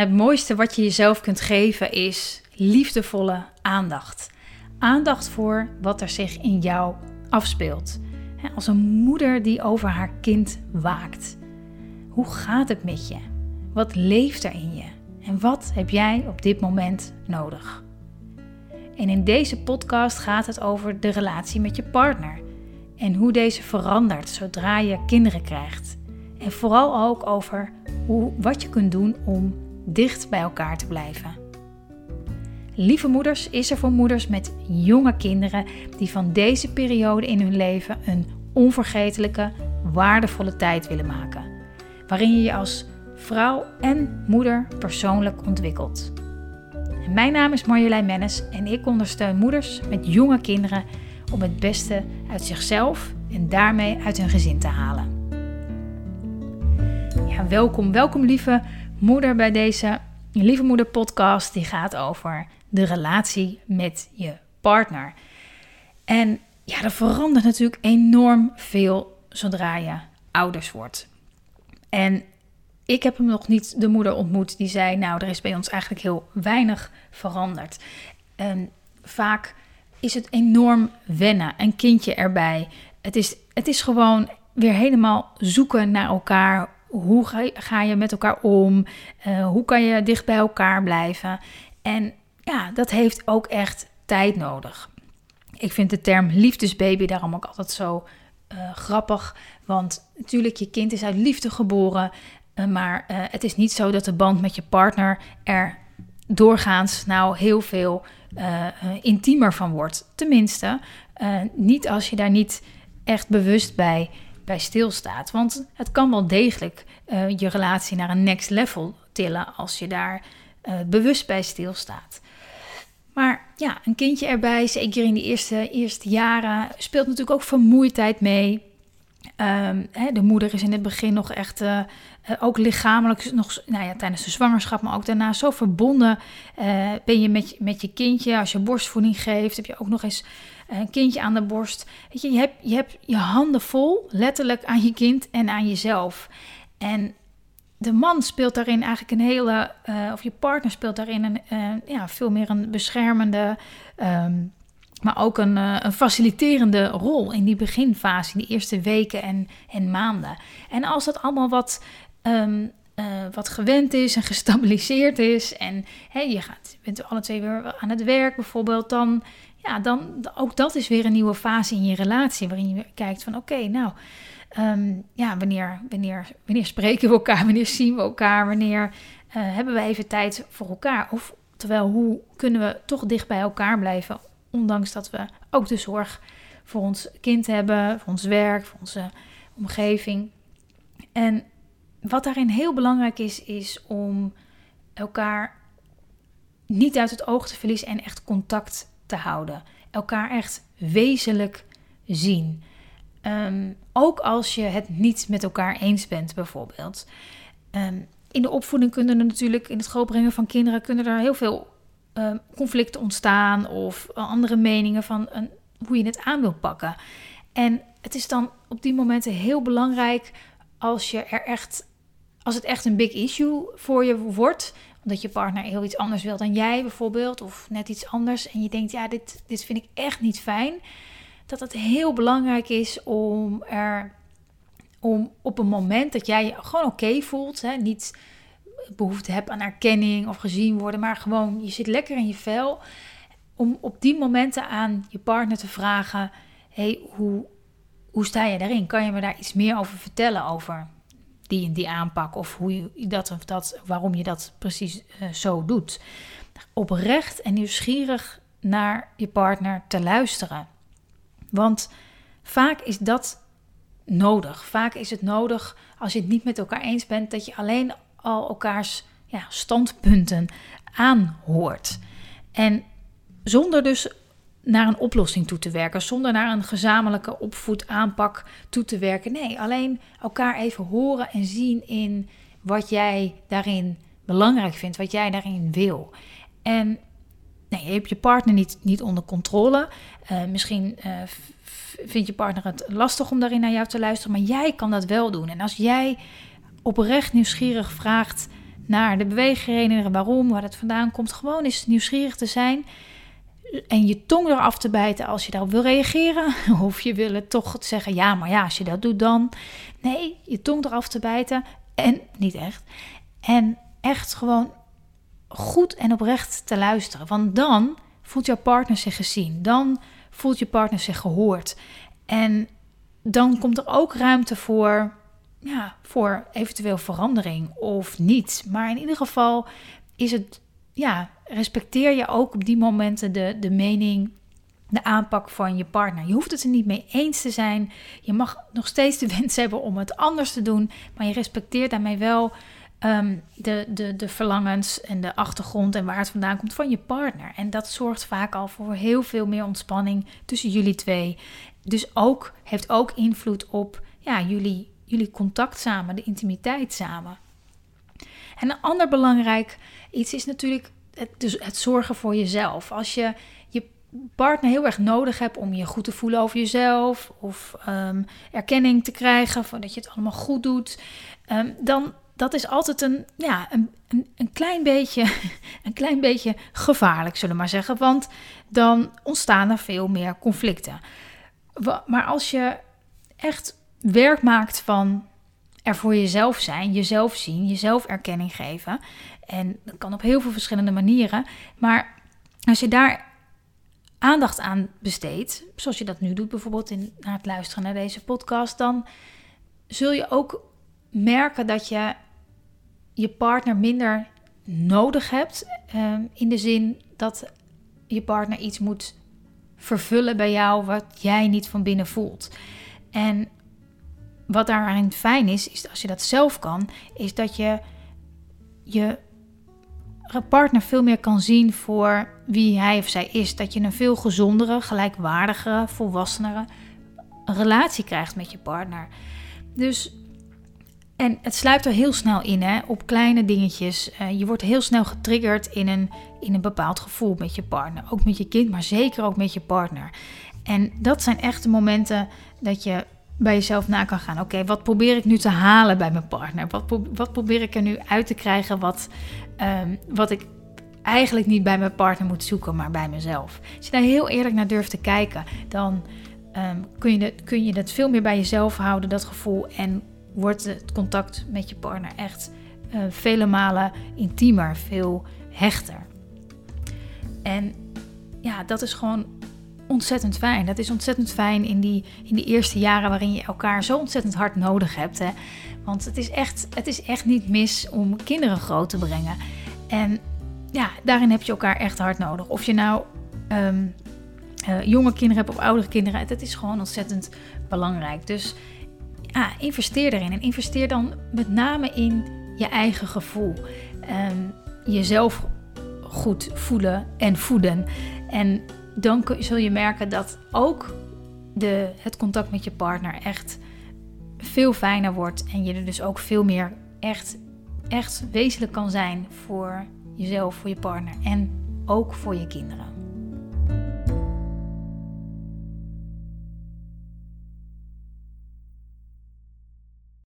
Het mooiste wat je jezelf kunt geven is liefdevolle aandacht. Aandacht voor wat er zich in jou afspeelt. Als een moeder die over haar kind waakt. Hoe gaat het met je? Wat leeft er in je? En wat heb jij op dit moment nodig? En in deze podcast gaat het over de relatie met je partner en hoe deze verandert zodra je kinderen krijgt. En vooral ook over hoe, wat je kunt doen om dicht bij elkaar te blijven. Lieve Moeders is er voor moeders met jonge kinderen die van deze periode in hun leven een onvergetelijke, waardevolle tijd willen maken. Waarin je je als vrouw en moeder persoonlijk ontwikkelt. mijn naam is Marjolein Mennis en ik ondersteun moeders met jonge kinderen om het beste uit zichzelf en daarmee uit hun gezin te halen. Ja, welkom, welkom lieve moeder bij deze Lieve Moeder podcast. Die gaat over de relatie met je partner. En ja, er verandert natuurlijk enorm veel zodra je ouders wordt. En ik heb hem nog niet de moeder ontmoet die zei: Nou, er is bij ons eigenlijk heel weinig veranderd. En vaak is het enorm wennen, een kindje erbij. Het is, het is gewoon weer helemaal zoeken naar elkaar. Hoe ga, ga je met elkaar om? Uh, hoe kan je dicht bij elkaar blijven? En ja, dat heeft ook echt tijd nodig. Ik vind de term liefdesbaby daarom ook altijd zo uh, grappig. Want natuurlijk, je kind is uit liefde geboren. Uh, maar het is niet zo dat de band met je partner er doorgaans nou heel veel intiemer van wordt. Tenminste, niet als je daar niet echt bewust bij, bij stilstaat. Want het kan wel degelijk je relatie naar een next level tillen als je daar bewust bij stilstaat. Maar ja, een kindje erbij, zeker in de eerste, eerste jaren, speelt natuurlijk ook vermoeidheid mee. Hè, de moeder is in het begin nog echt, uh, ook lichamelijk, nog, nou ja, tijdens de zwangerschap, maar ook daarna zo verbonden uh, ben je met, met je kindje. Als je borstvoeding geeft, heb je ook nog eens een kindje aan de borst. Weet je, je hebt, je hebt je handen vol, letterlijk aan je kind en aan jezelf. En de man speelt daarin eigenlijk een hele, of je partner speelt daarin een, ja, veel meer een beschermende. Um, maar ook een, uh, een, faciliterende rol in die beginfase, in die eerste weken en, en maanden. En als dat allemaal wat, um, uh, wat gewend is en gestabiliseerd is, en je gaat, bent alle twee weer aan het werk bijvoorbeeld, dan, ja, dan ook dat is weer een nieuwe fase in je relatie, waarin je kijkt van oké, nou, um, ja, wanneer, wanneer, wanneer spreken we elkaar, wanneer zien we elkaar, wanneer uh, hebben we even tijd voor elkaar? Of terwijl, hoe kunnen we toch dicht bij elkaar blijven Ondanks dat we ook de zorg voor ons kind hebben, voor ons werk, voor onze omgeving. En wat daarin heel belangrijk is, is om elkaar niet uit het oog te verliezen en echt contact te houden. Elkaar echt wezenlijk zien. Um, ook als je het niet met elkaar eens bent, bijvoorbeeld. Um, in de opvoeding kunnen er natuurlijk, in het grootbrengen van kinderen, kunnen er heel veel uh, conflicten ontstaan of andere meningen van een, hoe je het aan wil pakken. En het is dan op die momenten heel belangrijk als je er echt, als het echt een big issue voor je wordt, omdat je partner heel iets anders wil dan jij bijvoorbeeld, of net iets anders, en je denkt, ja, dit, dit vind ik echt niet fijn, dat het heel belangrijk is om er, om op een moment dat jij je gewoon oké voelt, hè, niet behoefte hebt aan erkenning of gezien worden, maar gewoon je zit lekker in je vel. Om op die momenten aan je partner te vragen: hey, hoe, hoe sta je daarin? Kan je me daar iets meer over vertellen over die en die aanpak of hoe je dat of dat, waarom je dat precies uh, zo doet? Oprecht en nieuwsgierig naar je partner te luisteren. Want vaak is dat nodig. Vaak is het nodig als je het niet met elkaar eens bent dat je alleen al elkaars ja, standpunten aanhoort. En zonder dus naar een oplossing toe te werken, zonder naar een gezamenlijke opvoedaanpak toe te werken. Nee, alleen elkaar even horen en zien in wat jij daarin belangrijk vindt, wat jij daarin wil. En nee, je hebt je partner niet, niet onder controle. Uh, misschien uh, vindt je partner het lastig om daarin naar jou te luisteren, maar jij kan dat wel doen. En als jij oprecht nieuwsgierig vraagt naar de beweging herinneren, waarom, waar het vandaan komt. Gewoon eens nieuwsgierig te zijn en je tong eraf te bijten als je daarop wil reageren. Of je wil het toch zeggen, ja, maar ja, als je dat doet dan. Nee, je tong eraf te bijten en niet echt. En echt gewoon goed en oprecht te luisteren. Want dan voelt jouw partner zich gezien. Dan voelt je partner zich gehoord. En dan komt er ook ruimte voor, ja, voor eventueel verandering of niet. Maar in ieder geval is het, ja, respecteer je ook op die momenten de, de mening, de aanpak van je partner. Je hoeft het er niet mee eens te zijn. Je mag nog steeds de wens hebben om het anders te doen, maar je respecteert daarmee wel Ehm, de, de, de verlangens en de achtergrond en waar het vandaan komt van je partner. En dat zorgt vaak al voor heel veel meer ontspanning tussen jullie twee. Dus ook, heeft ook invloed op ja, jullie, jullie contact samen, de intimiteit samen. En een ander belangrijk iets is natuurlijk het, dus het zorgen voor jezelf. Als je je partner heel erg nodig hebt om je goed te voelen over jezelf of um, erkenning te krijgen van dat je het allemaal goed doet, um, dan dat is altijd een, ja, een, een, een, klein beetje, een klein beetje gevaarlijk, zullen we maar zeggen. Want dan ontstaan er veel meer conflicten. Maar als je echt werk maakt van er voor jezelf zijn, jezelf zien, jezelf erkenning geven. En dat kan op heel veel verschillende manieren. Maar als je daar aandacht aan besteedt, zoals je dat nu doet, bijvoorbeeld in, na het luisteren naar deze podcast, dan zul je ook merken dat je je partner minder nodig hebt. Ehm, in de zin dat je partner iets moet vervullen bij jou wat jij niet van binnen voelt. En wat daarin fijn is, is als je dat zelf kan, is dat je je partner veel meer kan zien voor wie hij of zij is. Dat je een veel gezondere, gelijkwaardigere, volwassenere relatie krijgt met je partner. Dus en het sluipt er heel snel in, hè, op kleine dingetjes. Uh, je wordt heel snel getriggerd in een, in een bepaald gevoel met je partner. Ook met je kind, maar zeker ook met je partner. En dat zijn echt de momenten dat je bij jezelf na kan gaan. Oké, wat probeer ik nu te halen bij mijn partner? Wat, wat probeer ik er nu uit te krijgen wat, um, wat ik eigenlijk niet bij mijn partner moet zoeken, maar bij mezelf? Als je daar heel eerlijk naar durft te kijken, dan um, kun, je het, kun je dat veel meer bij jezelf houden, dat gevoel. En wordt het contact met je partner echt uh, vele malen intiemer, veel hechter. En ja, dat is gewoon ontzettend fijn. Dat is ontzettend fijn in die, in die eerste jaren waarin je elkaar zo ontzettend hard nodig hebt. Hè? Want het is, echt, het is echt niet mis om kinderen groot te brengen. En ja, daarin heb je elkaar echt hard nodig. Of je nou um, uh, jonge kinderen hebt of oudere kinderen, dat is gewoon ontzettend belangrijk. Dus ah, investeer erin. En investeer dan met name in je eigen gevoel. Um, jezelf goed voelen en voeden. En dan zul je merken dat ook de, het contact met je partner echt veel fijner wordt. En je er dus ook veel meer echt, echt wezenlijk kan zijn voor jezelf, voor je partner en ook voor je kinderen.